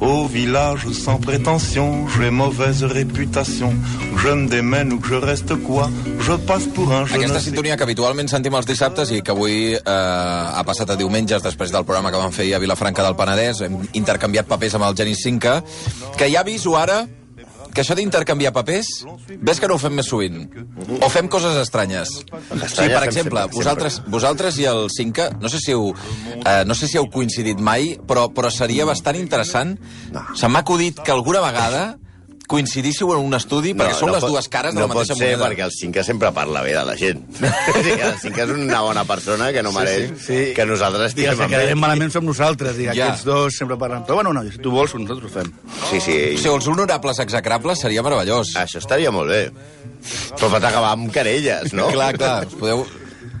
Au village sans prétention, j'ai mauvaise réputation. Je me démène ou que je reste quoi, je passe pour un je Aquesta sintonia que habitualment sentim els dissabtes i que avui eh, ha passat a diumenges després del programa que vam fer a Vilafranca del Penedès. Hem intercanviat papers amb el Genís Cinca, que ja aviso ara que això d'intercanviar papers, ves que no ho fem més sovint. O fem coses estranyes. O sigui, per exemple, vosaltres, vosaltres i el Cinca, no sé si heu, eh, no sé si heu coincidit mai, però, però seria bastant interessant. Se m'ha acudit que alguna vegada coincidíssiu en un estudi, perquè són les pot- dues cares de no la mateixa pot ser, moneda. perquè el Cinca sempre parla bé de la gent. sí, el Cinca és una bona persona que no mereix sí, sí. que nosaltres estiguem que quedarem malament som nosaltres, i Ja. aquests dos sempre parlen. Però bueno, no, si tu vols, nosaltres ho fem. Sí, sí. O sigui, els honorables execrables seria meravellós. Això estaria molt bé. Però pot acabar amb querelles, no? Clar, clar, us podeu...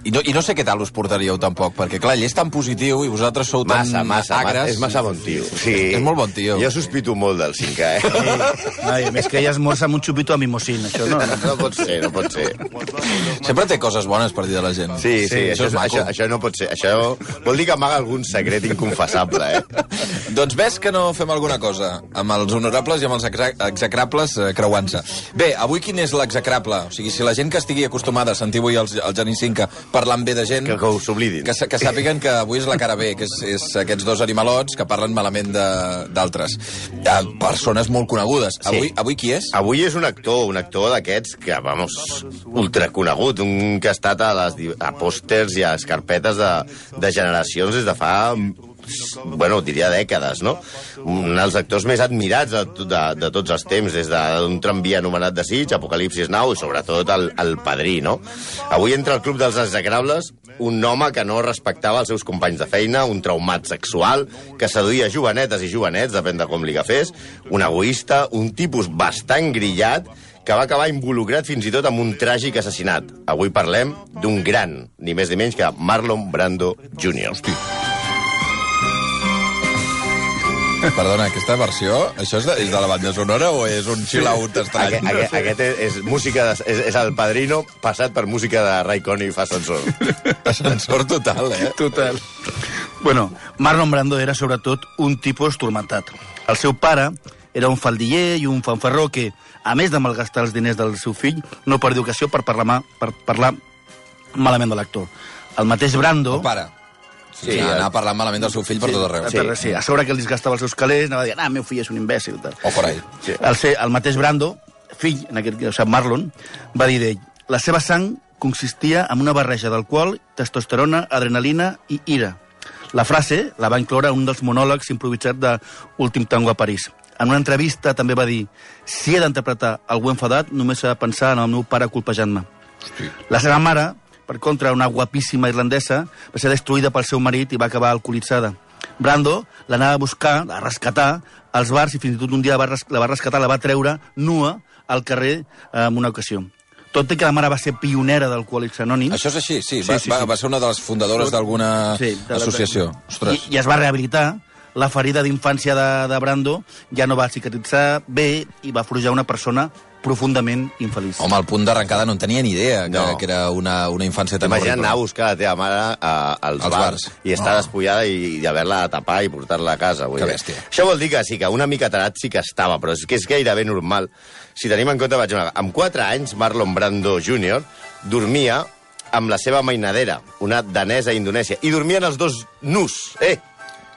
I no, I no sé què tal us portaríeu tampoc, perquè clar, ell és tan positiu i vosaltres sou tan Massa, massa, agres. ma- és massa bon tio. Sí. És, és molt bon tio. Jo sospito molt del Cinca, eh? Ai, a més que ella esmorza amb un xupito a mimosín, això no. no. No pot ser, no pot ser. Sempre té coses bones per dir de la gent. Sí, sí, això això, és això, això no pot ser. Això vol dir que amaga algun secret inconfessable, eh? Doncs ves que no fem alguna cosa amb els honorables i amb els exe- execrables eh, creuant-se. Bé, avui quin és l'execrable? O sigui, si la gent que estigui acostumada a sentir avui el, el Genís Cinca parlant bé de gent... Que, que ho s'oblidin. Que, que sàpiguen que avui és la cara B, que és, és aquests dos animalots que parlen malament d'altres. Persones molt conegudes. Sí. Avui, avui qui és? Avui és un actor, un actor d'aquests que, vamos, ultraconegut, un que ha estat a, les, a pòsters i a les carpetes de, de generacions des de fa bueno, diria dècades, no? Un dels actors més admirats de, de, de tots els temps, des d'un tramvia anomenat Desig, Apocalipsis Now i sobretot el, el Padrí, no? Avui entra al Club dels Execrables un home que no respectava els seus companys de feina, un traumat sexual, que seduïa jovenetes i jovenets, depèn de com li agafés, un egoista, un tipus bastant grillat, que va acabar involucrat fins i tot amb un tràgic assassinat. Avui parlem d'un gran, ni més ni menys que Marlon Brando Jr. Hosti. Perdona, aquesta versió, això és de, és de la banda sonora o és un chill-out estrany? Aquest, aquest, aquest és, és música de, és, és el padrino passat per música de Ray Conniff i fa ascensor. Ascensor total, eh? Total. Bueno, Marlon Brando era sobretot un tipus turmentat. El seu pare era un faldiller i un fanfarró que, a més de malgastar els diners del seu fill, no perdia ocasió per parlar, per parlar malament de l'actor. El mateix Brando... El pare. Sí, Sí, el- anar parlant malament del seu fill per tot arreu. Sí. sí. A sobre que els gastava els seus calés, anava dient, ah, el meu fill és un imbècil. Tal. O por ahí. Sí. El, el mateix Brando, fill, en aquest cas Marlon, va dir d'ell, la seva sang consistia en una barreja d'alcohol, testosterona, adrenalina i ira. La frase la va incloure un dels monòlegs improvisats de Últim Tango a París. En una entrevista també va dir si he d'interpretar algú enfadat, només he de pensar en el meu pare colpejant-me. La seva mare, per contra, una guapíssima irlandesa, va ser destruïda pel seu marit i va acabar alcoholitzada. Brando l'anava a buscar, a rescatar, als bars i fins i tot un dia la va, la va rescatar, la va treure nua al carrer eh, en una ocasió. Tot i que la mare va ser pionera d'Alcohòlics Anònims... Això és així, sí. Sí, Va, sí, va, sí. va ser una de les fundadores d'alguna Sí, de associació. Ostres. I, I es va rehabilitar. La ferida d'infància de, de Brando ja no va cicatritzar bé i va forjar una persona profundament infeliç. Home, al punt d'arrencada no en tenia ni idea que, No. que era una, una infància tan Imagina't anar a horrible. buscar la teva mare a, als, Als bars, bars. i estar Oh. despullada i, i haver-la de tapar i portar-la a casa. Vull Que dir. bèstia. Això vol dir que sí, que una mica tarat sí que estava, però és que és gairebé normal. Si tenim en compte, per exemple, amb 4 anys, Marlon Brando Jr. dormia amb la seva mainadera, una danesa a Indonèsia, i dormien els dos nus, eh?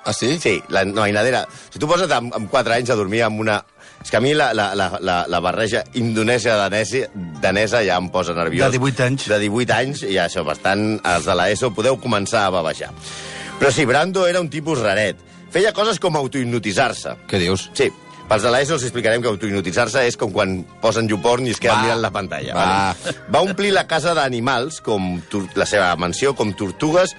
Ah, sí? Sí, la mainadera. Si tu poses amb, amb 4 anys a dormir amb una... És que a mi la, la, la, la, la barreja indonèsia-danesa danesa ja em posa nerviós. De 18 anys. De 18 anys, i això, bastant, els de l'ESO podeu començar a bavejar. Però sí, Brando era un tipus raret. Feia coses com autohipnotitzar-se. Què dius? Sí, pels de l'ESO els explicarem que autohipnotitzar-se és com quan posen YouPorn i es queden Va. mirant la pantalla. Va. Vale? Va omplir la casa d'animals, com la seva mansió, com tortugues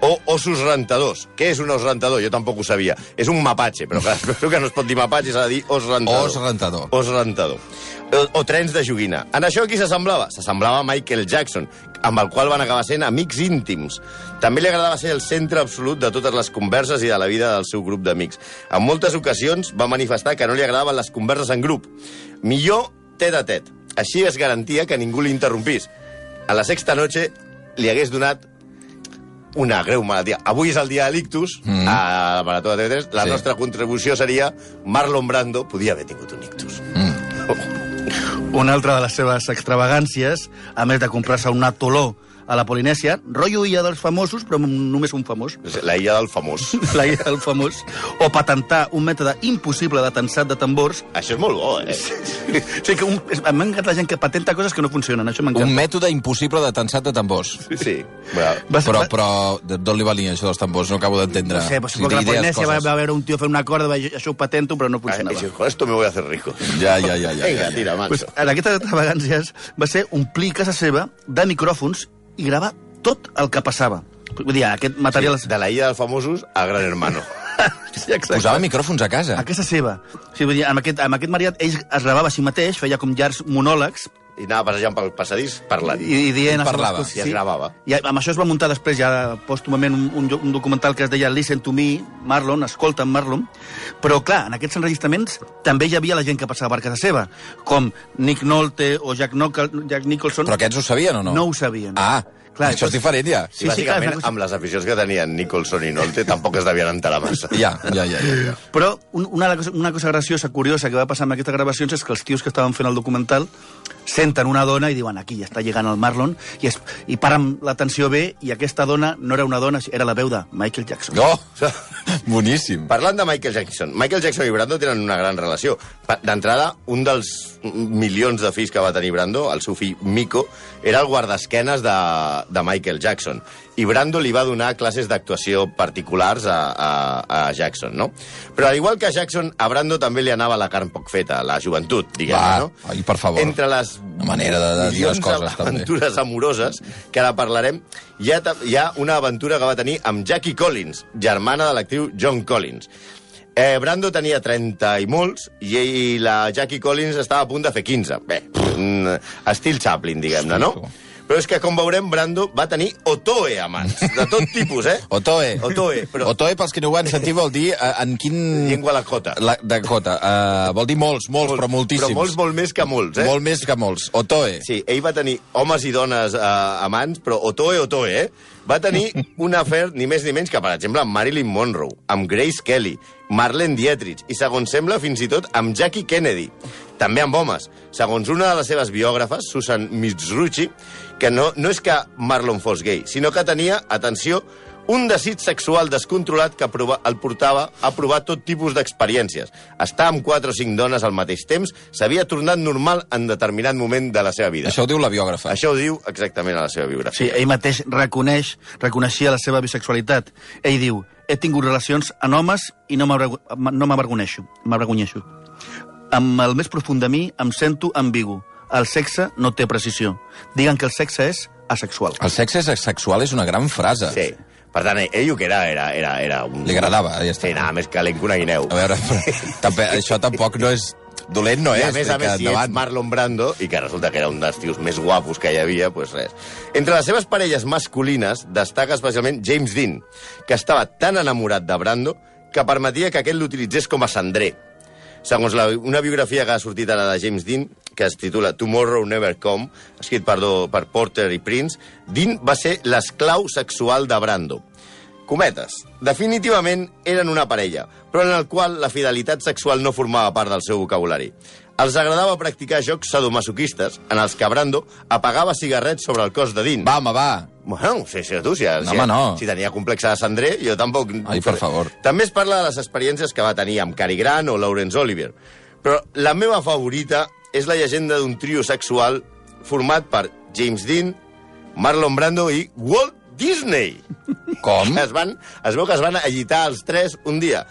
o ossos rentadors. Què és un os rentador? Jo tampoc ho sabia. És un mapatge, però clar, espero que no es pot dir mapatge, s'ha de dir os rentador. Os rentador. Os rentador. O, o trens de joguina. En això qui s'assemblava? S'assemblava Michael Jackson, amb el qual van acabar sent amics íntims. També li agradava ser el centre absolut de totes les converses i de la vida del seu grup d'amics. En moltes ocasions va manifestar que no li agradaven les converses en grup. Millor tet a tet. Així es garantia que ningú l'interrompís. A la sexta noche li hagués donat una greu malaltia. Avui és el dia de l'ictus, Mm. a la Marató de TV3. La Sí. nostra contribució seria Marlon Brando podia haver tingut un ictus. Una altra de les seves extravagàncies, a més de comprar-se un atoló a la Polinèsia, rotllo illa dels famosos, però només un famós, La illa del famós. la illa del famós, o patentar un mètode impossible de tensat de tambors. Això és molt bo, eh? O sigui que un, és- m'encanta la gent que patenta coses que no funcionen, això m'encanta. Un mètode impossible de tensat de tambors. Sí. Ser- Però, va- però d'on li valien això dels tambors? No acabo d'entendre. No sé, pues, sigui, supongo que la Polinèsia va, coses. va haver un tio fent una corda, va, això ho patento, però no ah, funcionava. si con esto me voy a hacer rico. Ja, ja, ja. ja, Vinga, ja, ja. tira, Pues, macho. en aquestes extravagàncies va ser omplir casa seva de micròfons i gravar tot el que passava. Vull dir, aquest material... De la illa dels famosos a Gran Hermano. Sí, exacte. Posava micròfons a casa. A casa seva. O sigui, vull dir, amb, aquest, amb aquest mariat, ell es gravava a si mateix, feia com llargs monòlegs, I anava passejant pel passadís parlant. i, i dient... I parlava, coses, i es gravava. I amb això es va muntar després, ja pòstumament, un, un, un documental que es deia Listen to me, Marlon, escolta'm, Marlon. Però, clar, en aquests enregistraments també hi havia la gent que passava per casa seva, com Nick Nolte o Jack, Nocal, Jack Nicholson. Però aquests ho sabien o no? No ho sabien. Ah, Clar, això és diferent ja. Sí, Sí, sí, clar, bàsicament, és una cosa- amb les aficions que tenien Nicholson i Nolte, tampoc es devien enterar massa. Ja, ja, ja. ja, ja. Però un, una, cosa, una cosa graciosa, curiosa, que va passar amb aquestes gravacions és que els tios que estaven fent el documental senten una dona i diuen aquí ja està llegant el Marlon i, es, i paren l'atenció bé i aquesta dona no era una dona, era la veu de Michael Jackson. Oh, boníssim. Parlant de Michael Jackson, Michael Jackson i Brando tenen una gran relació. Pa- D'entrada, un dels milions de fills que va tenir Brando, el seu fill Miko, era el guardesquenes de, de Michael Jackson. I Brando li va donar classes d'actuació particulars a, a, a Jackson, no? Però al igual que a Jackson, a Brando també li anava la carn poc feta, la joventut, diguem Va, no? ai, per favor. Entre les Una manera de- de dir les coses, també. aventures amoroses, que ara parlarem, hi ha, hi ha una aventura que va tenir amb Jackie Collins, germana de l'actriu John Collins. Eh, Brando tenia 30 i molts i i la Jackie Collins estava a punt de fer 15. Bé, mm, estil Chaplin, diguem-ne, no? Hosti, tu. Però és que, com veurem, Brando va tenir Otoe amants, de tot tipus, eh? Otoe. Otoe, però Otoe, pels que no ho han sentit, vol dir eh, en quin... llengua lakota. La, Dakota. Uh, vol dir molts, molts, però moltíssims. Però molts, molt més que molts, eh? Molt més que molts. Otoe. Sí, ell va tenir homes i dones eh, amants, però Otoe, Otoe, eh? Va tenir un afer ni més ni menys que, per exemple, amb Marilyn Monroe, amb Grace Kelly, Marlene Dietrich i, segons sembla, fins i tot amb Jackie Kennedy. També amb homes. Segons una de les seves biògrafes, Susan Mizrucci, que no, no és que Marlon fos gay, sinó que tenia, atenció, un desig sexual descontrolat que el portava a provar tot tipus d'experiències. Estar amb quatre o cinc dones al mateix temps s'havia tornat normal en determinat moment de la seva vida. Això ho diu la biògrafa. Això ho diu exactament a la seva biografia. Sí, ell mateix reconeix, reconeixia la seva bisexualitat. Ell diu, he tingut relacions amb homes i no m'avergo- no. Amb el més profund de mi em sento ambigu. El sexe no té precisió. Diguen que el sexe és asexual. El sexe sexual és una gran frase. Sí. Per tant, ell el que era, era, era, era un... Li agradava, ja està. Sí, nada, més calent que una guineu. A veure, però, també, això tampoc no és... Dolent no I és. a més a més, si ets. Marlon Brando, i que resulta que era un dels tios més guapos que hi havia, doncs res. Entre les seves parelles masculines destaca especialment James Dean, que estava tan enamorat de Brando que permetia que aquest l'utilitzés com a cendrer. Segons la, una biografia que ha sortit ara de James Dean, que es titula Tomorrow Never Come, escrit per, do, per Porter i Prince, Dean va ser l'esclau sexual de Brando. Cometes. Definitivament eren una parella, però en el qual la fidelitat sexual no formava part del seu vocabulari. Els agradava practicar jocs sadomasoquistes en els que Brando apagava cigarrets sobre el cos de Dean. Va, home, va. Bueno, sí, sí, tu, si, No, si, home, no. si tenia complexe de cendrer, jo tampoc... Ai, per favor. També es parla de les experiències que va tenir amb Cary Grant o Laurence Olivier. Però la meva favorita és la llegenda d'un trio sexual format per James Dean, Marlon Brando i Walt Disney. Com? Es, van, es veu que es van allitar els tres un dia.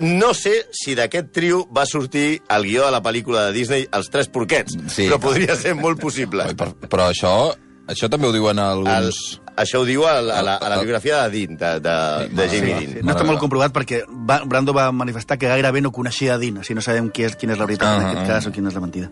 No sé si d'aquest trio va sortir el guió de la pel·lícula de Disney Els Tres Porquets, Sí. però podria ser molt possible. Oi, per, però això, això també ho diuen El, alguns... això ho diu a la, a la, a la biografia de Dean, de, de, de Jamie Sí. Dean. No està molt comprovat perquè va, Brando va manifestar que gairebé no coneixia Dean, així no sabem qui és, quina és la veritat en Ah, aquest ah. cas o quina és la mentida.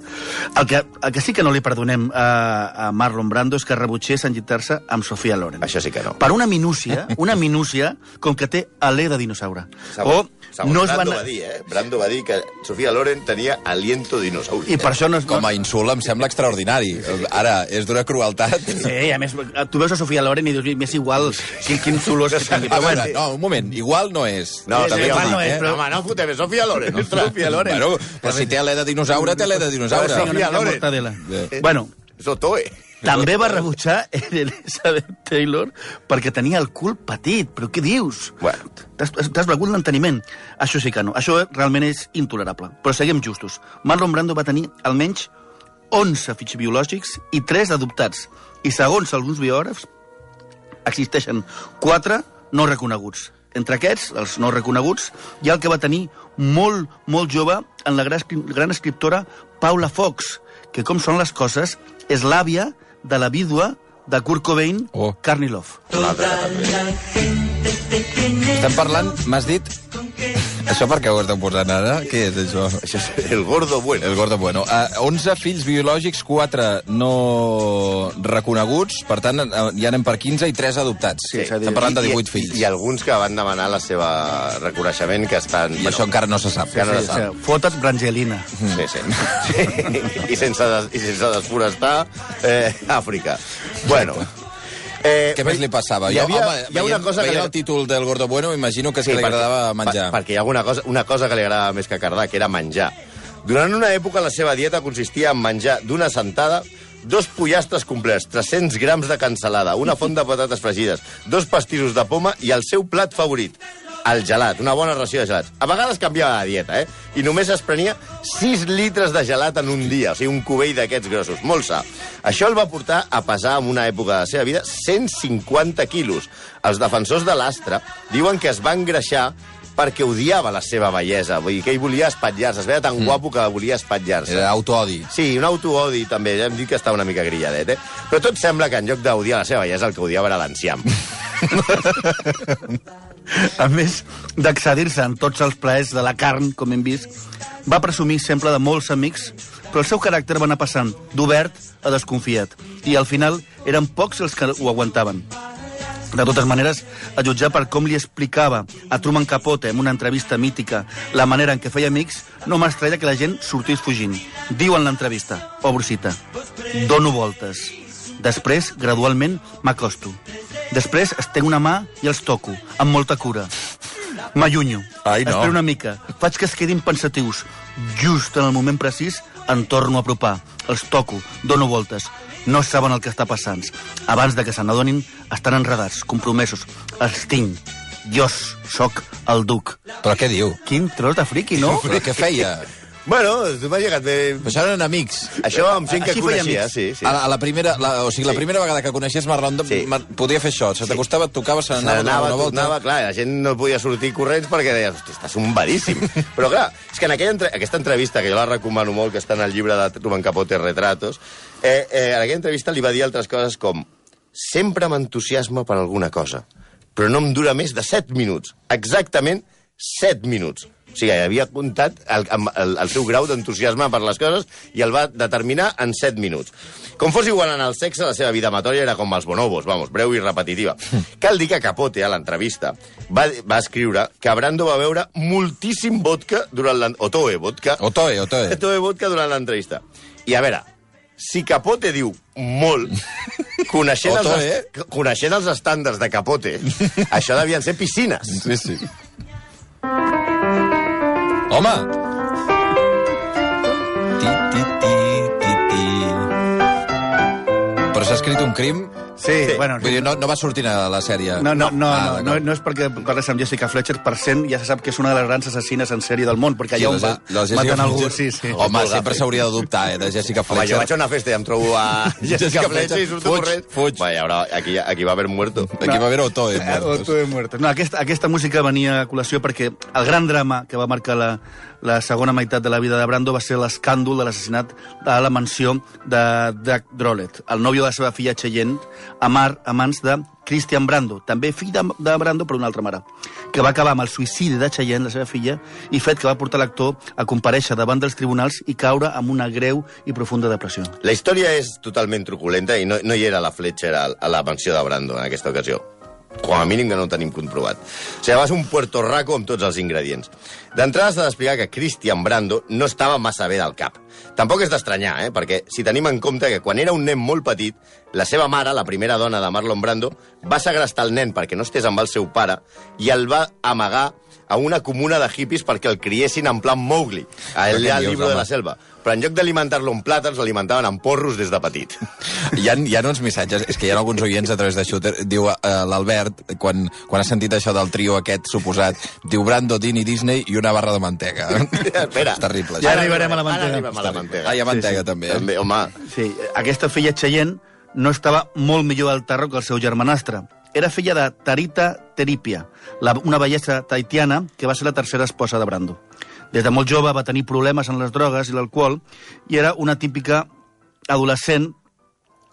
El que, el que sí que no li perdonem a, a Marlon Brando és que rebutgés enllitar-se amb Sofia Loren. Això sí que no. Per una minúcia, una minúcia, com que té alè de dinosaure. O Segons no es Brando van... va dir, eh? Brando va dir que Sofia Loren tenia aliento dinosauri. I per això no es... Com a insult em sembla extraordinari. Ara, és d'una crueltat. Sí, a més, tu veus a Sofia DeLorean i dius, m'és igual quin, quins olors que tingui. Però bueno, no, un moment, igual no és. No, Sí, també igual dic, no és, eh? però- Home, no fotem, és Sofia Loren, ostres. Sofia Loren. Bueno, però si té alè de dinosaure, té alè de dinosaure. Mica Loren. mortadela. Bé. Bueno, És Otoe. també va rebutjar Elizabeth Taylor perquè tenia el cul petit. Però què dius? Bueno. T'has t'has begut l'enteniment. Això sí que no. Això realment és intolerable. Però seguim justos. Marlon Brando va tenir almenys 11 fills biològics i 3 adoptats. I segons alguns biògrafs, existeixen 4 no reconeguts. Entre aquests, els no reconeguts, hi ha el que va tenir molt, molt jove en la gran, escri- gran escriptora Paula Fox, que com són les coses, és l'àvia de la vídua de Kurt Cobain, Oh. Love. Estem parlant, m'has dit... Això per què ho esteu posant ara? Què és això? Això és el gordo bueno. El gordo bueno. Uh, 11 fills biològics, 4 no reconeguts, per tant, uh, ja anem per 15 i 3 adoptats. Sí, Estem parlant de I- 18 i, fills. I alguns que van demanar la seva reconeixement, que estan... I això encara no se sap. Encara no Sí, se sap. sí, Fota't Brangelina. Sí, sí. sí. I, sense des, I sense desforestar eh, Àfrica. Bueno. Eh, Què més li passava? Hi Jo, havia, home, hi ha una veient, cosa que veient li... el títol del Gordo Bueno, imagino que és que li agradava menjar. Per, perquè hi ha una cosa, una cosa que li agradava més que cardar, que era menjar. Durant una època la seva dieta consistia en menjar d'una sentada dos pollastres complets, 300 grams de cansalada, una font de patates fregides, dos pastissos de poma i el seu plat favorit, el gelat, una bona ració de gelats. A vegades canviava de dieta, eh? I només es prenia 6 litres de gelat en un dia, o sigui, un cubell d'aquests grossos, molt sa. Això el va portar a pesar en una època de la seva vida 150 quilos. Els defensors de l'astre diuen que es va engreixar perquè odiava la seva bellesa, vull dir que ell volia espatllar-se, es veia tan guapo que volia espatllar-se. Era autoodi. Sí, un autoodi també, ja hem dit que està una mica grilladet, eh? Però tot sembla que en lloc d'odiar la seva bellesa, el que odiava era l'enciam. A més d'excedir-se en tots els plaers de la carn, com hem vist, va presumir sempre de molts amics, però el seu caràcter va anar passant d'obert a desconfiat, i al final eren pocs els que ho aguantaven. De totes maneres, a jutjar per com li explicava a Truman Capote en una entrevista mítica la manera en què feia amics, no m'estranya que la gent sortís fugint. Diu en l'entrevista, obro cita, dono voltes. Després, gradualment, m'acosto. Després estenc una mà i els toco, amb molta cura. M'allunyo. Ai, no. Espero una mica. Faig que es quedin pensatius. Just en el moment precís em torno a apropar. Els toco, dono voltes. No saben el que està passant. Abans de que se n'adonin, estan enredats, compromesos. Els tinc. Jo sóc el duc. Però què diu? Quin tros de friqui, no? Però què feia? Bueno, m'ha llegat bé... Però això eren amics. Això amb gent que Així coneixia, amics. sí, sí. A la, a la primera, la, o sigui, la Sí. primera vegada que coneixies Marlon, Sí. Mar, podia fer això. Se t'acostava, et tocava, se n'anava, donava una volta. tornava, clar, la gent no podia sortir corrents perquè deia, hosti, estàs zumbadíssim. Però clar, és que en aquella entre... aquesta entrevista, que jo la recomano molt, que està en el llibre de Truman Capote, Retratos, eh, eh, en aquella entrevista li va dir altres coses com sempre m'entusiasma per alguna cosa, però no em dura més de 7 minuts. Exactament 7 minuts. O sigui, havia comptat el, el, el seu grau d'entusiasme per les coses i el va determinar en 7 minuts. Com fos igual en el sexe, la seva vida amatòria era com els bonobos, vamos, breu i repetitiva. Cal dir que Capote, a l'entrevista, va, va escriure que Brando va beure moltíssim vodka durant l'en- Otoe, vodka, Otoe, Otoe. Otoe vodka durant l'entrevista. I a veure, si Capote diu molt, coneixent, els, Otoe, coneixent els estàndards de Capote, això devien ser piscines. Sí, sí. Home! Ti, ti, ti, ti, ti. Però s'ha escrit un crim? Sí, Sí. bueno... Vull dir, no, no va sortir a la sèrie. No, no, no, Ah, no, no, no és perquè parles amb Jessica Fletcher, per cent ja se sap que és una de les grans assassines en sèrie del món, perquè allà on va la Jessica matant algú... Fletcher- Sí, sí. Home, sempre s'hauria d'adoptar, eh, de Jessica Home, jo Fletcher. vaig a una festa i em trobo a Jessica Jessica Fletcher i Fletcher. surto Fuig, corrent. fuig. Vaya, ara, aquí, aquí va haver muerto. Aquí va haver Otoe. Eh, muertos. Otoe muertos. No, aquesta, aquesta música venia a col·lació perquè el gran drama que va marcar la, la segona meitat de la vida de Brando va ser l'escàndol de l'assassinat a la mansió de Doug Drolet, el nòvio de la seva filla Cheyenne, a, mar, a mans de Christian Brando, també fill de, de Brando per una altra mare, que va acabar amb el suïcidi de Cheyenne, la seva filla, i fet que va portar l'actor a compareixer davant dels tribunals i caure amb una greu i profunda depressió. La història és totalment truculenta i no, no hi era la Fletcher a, a la mansió de Brando en aquesta ocasió. Com a mínim que no ho tenim comprovat. O sigui, va ser un Puerto Rico amb tots els ingredients. D'entrada s'ha d'explicar que Christian Brando no estava massa bé del cap. Tampoc és d'estranyar, eh? perquè si tenim en compte que quan era un nen molt petit, la seva mare, la primera dona de Marlon Brando, va segrestar el nen perquè no estés amb el seu pare i el va amagar a una comuna de hippies perquè el criessin en plan Mowgli, allà què al dius, llibre de la selva. Però en lloc d'alimentar-lo amb plàtans, l'alimentaven amb porros des de petit. Hi ha, hi ha uns missatges, és que hi ha alguns oients a través de Shooter, diu uh, l'Albert, quan, quan ha sentit això del trio aquest suposat, diu Brando, Dini, Disney i una barra de mantega. Espera. És terrible. Ja arribarem a la mantega. Ara arribem a la mantega. Ah, hi ha mantega Sí, sí. també. Eh? També, home, Sí, aquesta filla Cheyenne no estava molt millor al terro que el seu germanastre. Era filla de Tarita Teripia, la, una bellesa taitiana que va ser la tercera esposa de Brando. Des de molt jove va tenir problemes en les drogues i l'alcohol i era una típica adolescent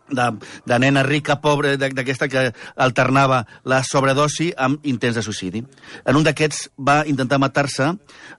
de, de nena rica, pobra, d'aquesta que alternava la sobredosi amb intents de suïcidi. En un d'aquests va intentar matar-se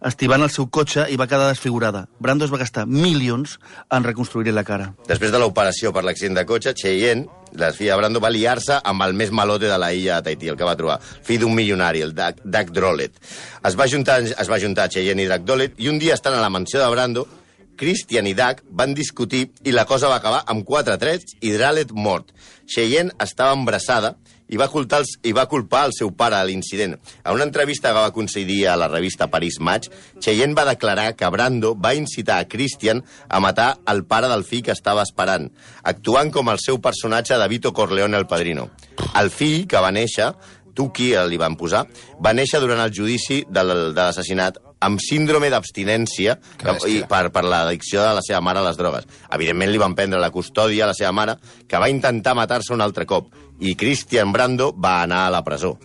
estivant el seu cotxe i va quedar desfigurada. Brando es va gastar milions en reconstruir la cara. Després de l'operació per l'accident de cotxe, Cheyenne, la filla de Brando, va liar-se amb el més malote de la illa de Tahití, el que va trobar, fill d'un milionari, el Doug, Doug Drolet. Es va, juntar, es va juntar Cheyenne i Doug Drolet i un dia estant a la mansió de Brando, Christian i Doug van discutir i la cosa va acabar amb quatre trets i Drolet mort. Cheyenne estava embarassada i va, culpar els, i va culpar el seu pare a l'incident. A una entrevista que va concedir a la revista Paris Match, Cheyenne va declarar que Brando va incitar a Christian a matar el pare del fill que estava esperant, actuant com el seu personatge de Vito Corleone el Padrino. El fill, que va néixer, Tuki li van posar, va néixer durant el judici de l'assassinat amb síndrome d'abstinència Que per, per l'addicció de la seva mare a les drogues. Evidentment li van prendre la custòdia a la seva mare, que va intentar matar-se un altre cop, i Christian Brando va anar a la presó.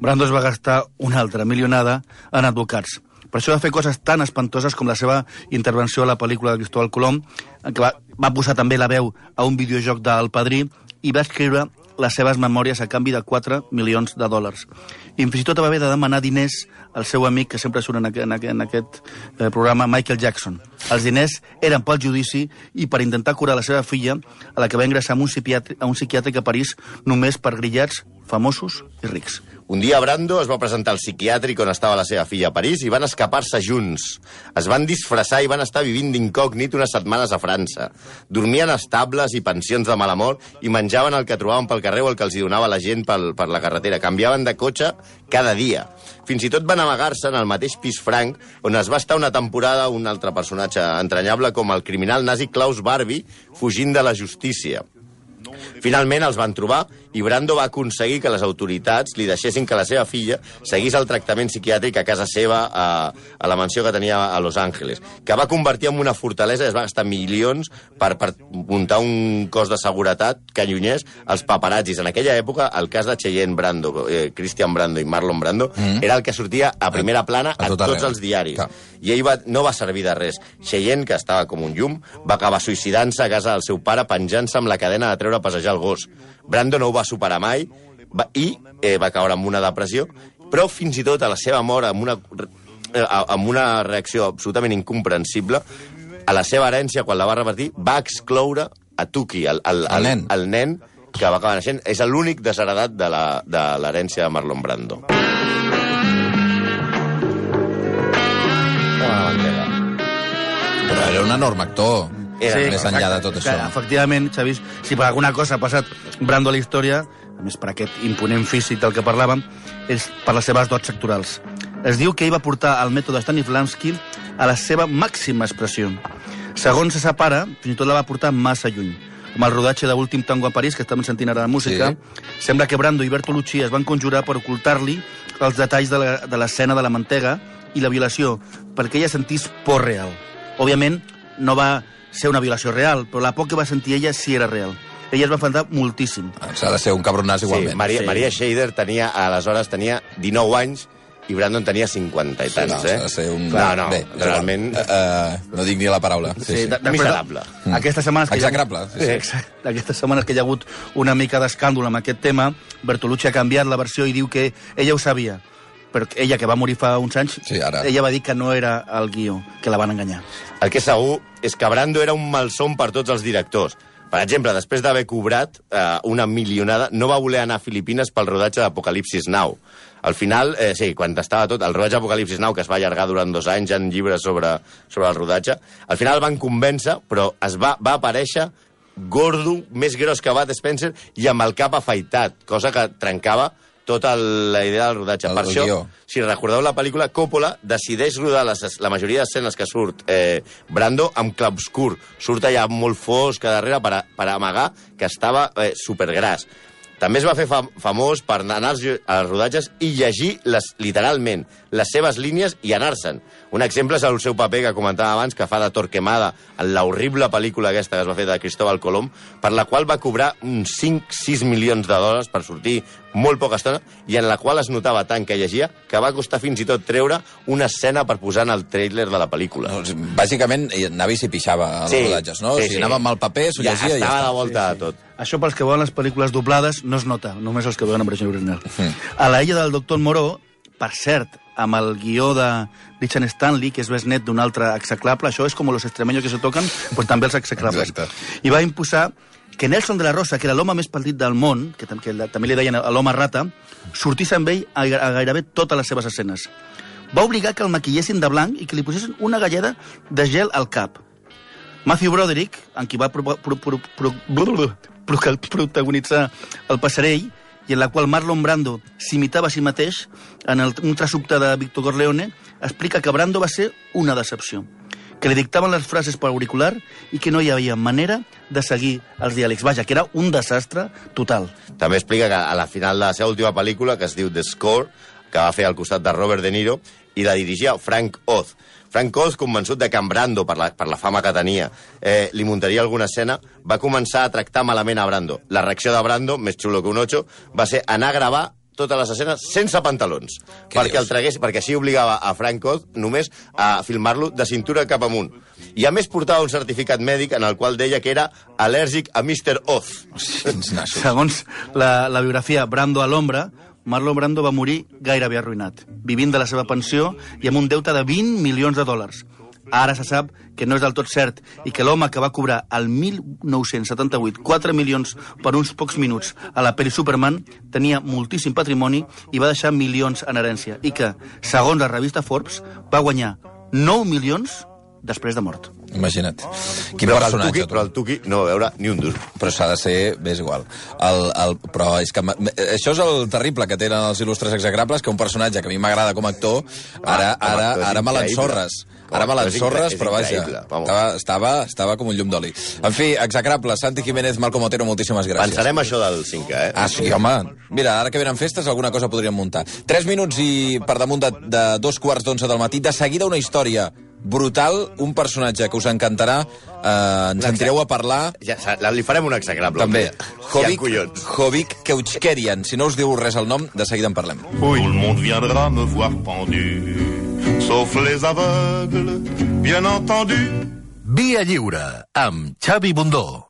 Brando es va gastar una altra milionada en advocats. Per això va fer coses tan espantoses com la seva intervenció a la pel·lícula de Cristóbal Colom, què va, va posar també la veu a un videojoc del Padrí i va escriure les seves memòries a canvi de 4 milions de dòlars. I fins i tot va haver de demanar diners al seu amic, que sempre surt en aquest, en aquest, eh, programa, Michael Jackson. Els diners eren pel judici i per intentar curar la seva filla, a la que va ingressar a un psiquiàtric a París només per grillats famosos i rics. Un dia Brando es va presentar al psiquiàtric on estava la seva filla a París i van escapar-se junts. Es van disfressar i van estar vivint d'incògnit unes setmanes a França. Dormien a estables i pensions de mala mort i menjaven el que trobaven pel carrer o el que els donava la gent pel, per la carretera. Canviaven de cotxe cada dia. Fins i tot van amagar-se en el mateix pis franc on es va estar una temporada un altre personatge entranyable com el criminal nazi Klaus Barbie fugint de la justícia. Finalment els van trobar i Brando va aconseguir que les autoritats li deixessin que la seva filla seguís el tractament psiquiàtric a casa seva, a, a la mansió que tenia a Los Angeles, que va convertir en una fortalesa i es va gastar milions per, per muntar un cos de seguretat que allunyés els paparazzis. En aquella època, el cas de Cheyenne Brando, eh, Christian Brando i Marlon Brando, mm. era el que sortia a primera plana a a, tot tots els diaris. Clar. I ell va, no va servir de res. Cheyenne, que estava com un llum, va acabar suïcidant-se a casa del seu pare penjant-se amb la cadena de treure passejar el gos. Brando no ho va superar mai va, i eh, va caure amb una depressió, però fins i tot a la seva mort, amb una, eh, amb una reacció absolutament incomprensible, a la seva herència, quan la va repartir, va excloure a Tuki, el, el, El nen. el nen que va acabar naixent. És l'únic desheredat de la- de l'herència de, de Marlon Brando. Però era un enorme actor. Era més enllà de tot que, això. Efectivament, Xavi, si per alguna cosa ha passat Brando a la història, a més per aquest imponent físic del que parlàvem, és per les seves dots sectorals. Es diu que ell va portar el mètode Stanislavski a la seva màxima expressió. Segons se separa, fins i tot la va portar massa lluny. Com el rodatge de Últim Tango a París, que estem sentint ara la música, Sí. sembla que Brando i Bertolucci es van conjurar per ocultar-li els detalls de la- de l'escena de, de la mantega i la violació, perquè ella sentís por real. Òbviament, no va ser una violació real, però la por que va sentir ella sí era real. Ella es va enfadar moltíssim. S'ha de ser un cabronàs igualment. Sí, Maria, Sí. Maria Scheider tenia, aleshores tenia 19 anys i Brandon tenia 50 i Sí, tants, no, eh? s'ha de ser un... No, no, Bé, realment... Uh, uh, no dic ni la paraula. Sí, sí. de- de- Miserable. Mm. Aquestes setmanes... que hi ha- sí, sí. Exacte. Aquestes setmanes que hi ha hagut una mica d'escàndol amb aquest tema, Bertolucci ha canviat la versió i diu que ella ho sabia, però ella, que va morir fa uns anys, Sí, ara. ella va dir que no era el guió, que la van enganyar. El que és segur és que Brando era un malson per tots els directors. Per exemple, després d'haver cobrat eh, una milionada, no va voler anar a Filipines pel rodatge d'Apocalipsis Now. Al final, eh, sí, quan estava tot, el rodatge d'Apocalipsis Now, que es va allargar durant dos anys en llibres sobre, sobre el rodatge, al final el van convèncer, però es va, va aparèixer gordo, més gros que Bud Spencer, i amb el cap afaitat, cosa que trencava tota la idea del rodatge. El- per el això, guió. si recordeu la pel·lícula, Coppola decideix rodar les, la majoria d'escenes que surt eh, Brando amb clarobscur. Surt allà molt fosc a darrere per, a, per amagar que estava eh, supergràs. També es va fer fam famós per anar als, als rodatges i llegir les, literalment les seves línies i anar-se'n. Un exemple és el seu paper que comentava abans, que fa de Torquemada en l'horrible pel·lícula aquesta que es va fer de Cristóbal Colom, per la qual va cobrar uns 5-6 milions de dòlars per sortir molt poca estona i en la qual es notava tant que llegia que va costar fins i tot treure una escena per posar en el tràiler de la pel·lícula. No, sigui, Bàsicament, anava i s'hi pixava a les rodatges, no? o sigui, anava amb el paper, s'ho ja llegia i ja estava la volta de tot. Això pels que veuen les pel·lícules doblades no es nota, només els que veuen en versió original. A la illa del doctor Moró, per cert, amb el guió de Richard Stanley, que és besnet d'un altre execrable, això és com los extremeños que se toquen, pues també els execrables. Exacte. I va imposar que Nelson de la Rosa, que era l'home més petit del món, que, que també li deien l'home rata, sortís amb ell a, a gairebé totes les seves escenes. Va obligar que el maquillessin de blanc i que li posessin una galleda de gel al cap. Matthew Broderick, en qui va pro, pro, pro, pro, pro, pro, protagonitzar El Passarell, i en la qual Marlon Brando s'imitava a si mateix en el, un trasubte de Víctor Corleone, explica que Brando va ser una decepció que li dictaven les frases per auricular i que no hi havia manera de seguir els diàlegs. Vaja, que era un desastre total. També explica que a la final de la seva última pel·lícula, que es diu The Score, que va fer al costat de Robert De Niro, i la dirigia Frank Oz. Frank Oz, convençut de que en Brando, per la, per la fama que tenia, eh, li muntaria alguna escena, va començar a tractar malament a Brando. La reacció de Brando, més xulo que un ocho, va ser anar a gravar totes les escenes sense pantalons, Què perquè dius? el tragués, perquè així obligava a Frank Oz només a filmar-lo de cintura cap amunt. I a més portava un certificat mèdic en el qual deia que era al·lèrgic a Mr. Oz. Segons la, la biografia Brando a l'ombra, Marlon Brando va morir gairebé arruïnat, vivint de la seva pensió i amb un deute de 20 milions de dòlars. Ara se sap que no és del tot cert i que l'home que va cobrar el 1978 4 milions per uns pocs minuts a la pel·li Superman tenia moltíssim patrimoni i va deixar milions en herència i que, segons la revista Forbes, va guanyar 9 milions després de mort. Imagina't. Quin Però el, personatge, Tuki, tu. però el Tuki no va veure ni un duro. però s'ha de ser, és igual. El, el, però és que... Això és el terrible que tenen els il·lustres execrables, que un personatge que a mi m'agrada com a actor, ara, Ah, ara, actor ara me l'ensorres. Ara me l'ensorres, però vaja, estava, estava, estava com un llum d'oli. En fi, execrable, Santi Jiménez, Malcom Otero, moltíssimes gràcies. Pensarem això del 5, eh? Ah, sí, home. Mira, ara que venen festes, alguna cosa podríem muntar. Tres minuts i per damunt de, de dos quarts d'onze del matí. De seguida una història brutal, un personatge que us encantarà. Eh, ens sentireu a parlar Ja, li farem un execrable. també. Jovic. Hovik, Hovik Keuchkerian. Si no us diu res el nom, de seguida en parlem. Tout le monde viendra me voir pendu, sauf les aveugles, bien entendu. Via lliure amb Xavi Bundó.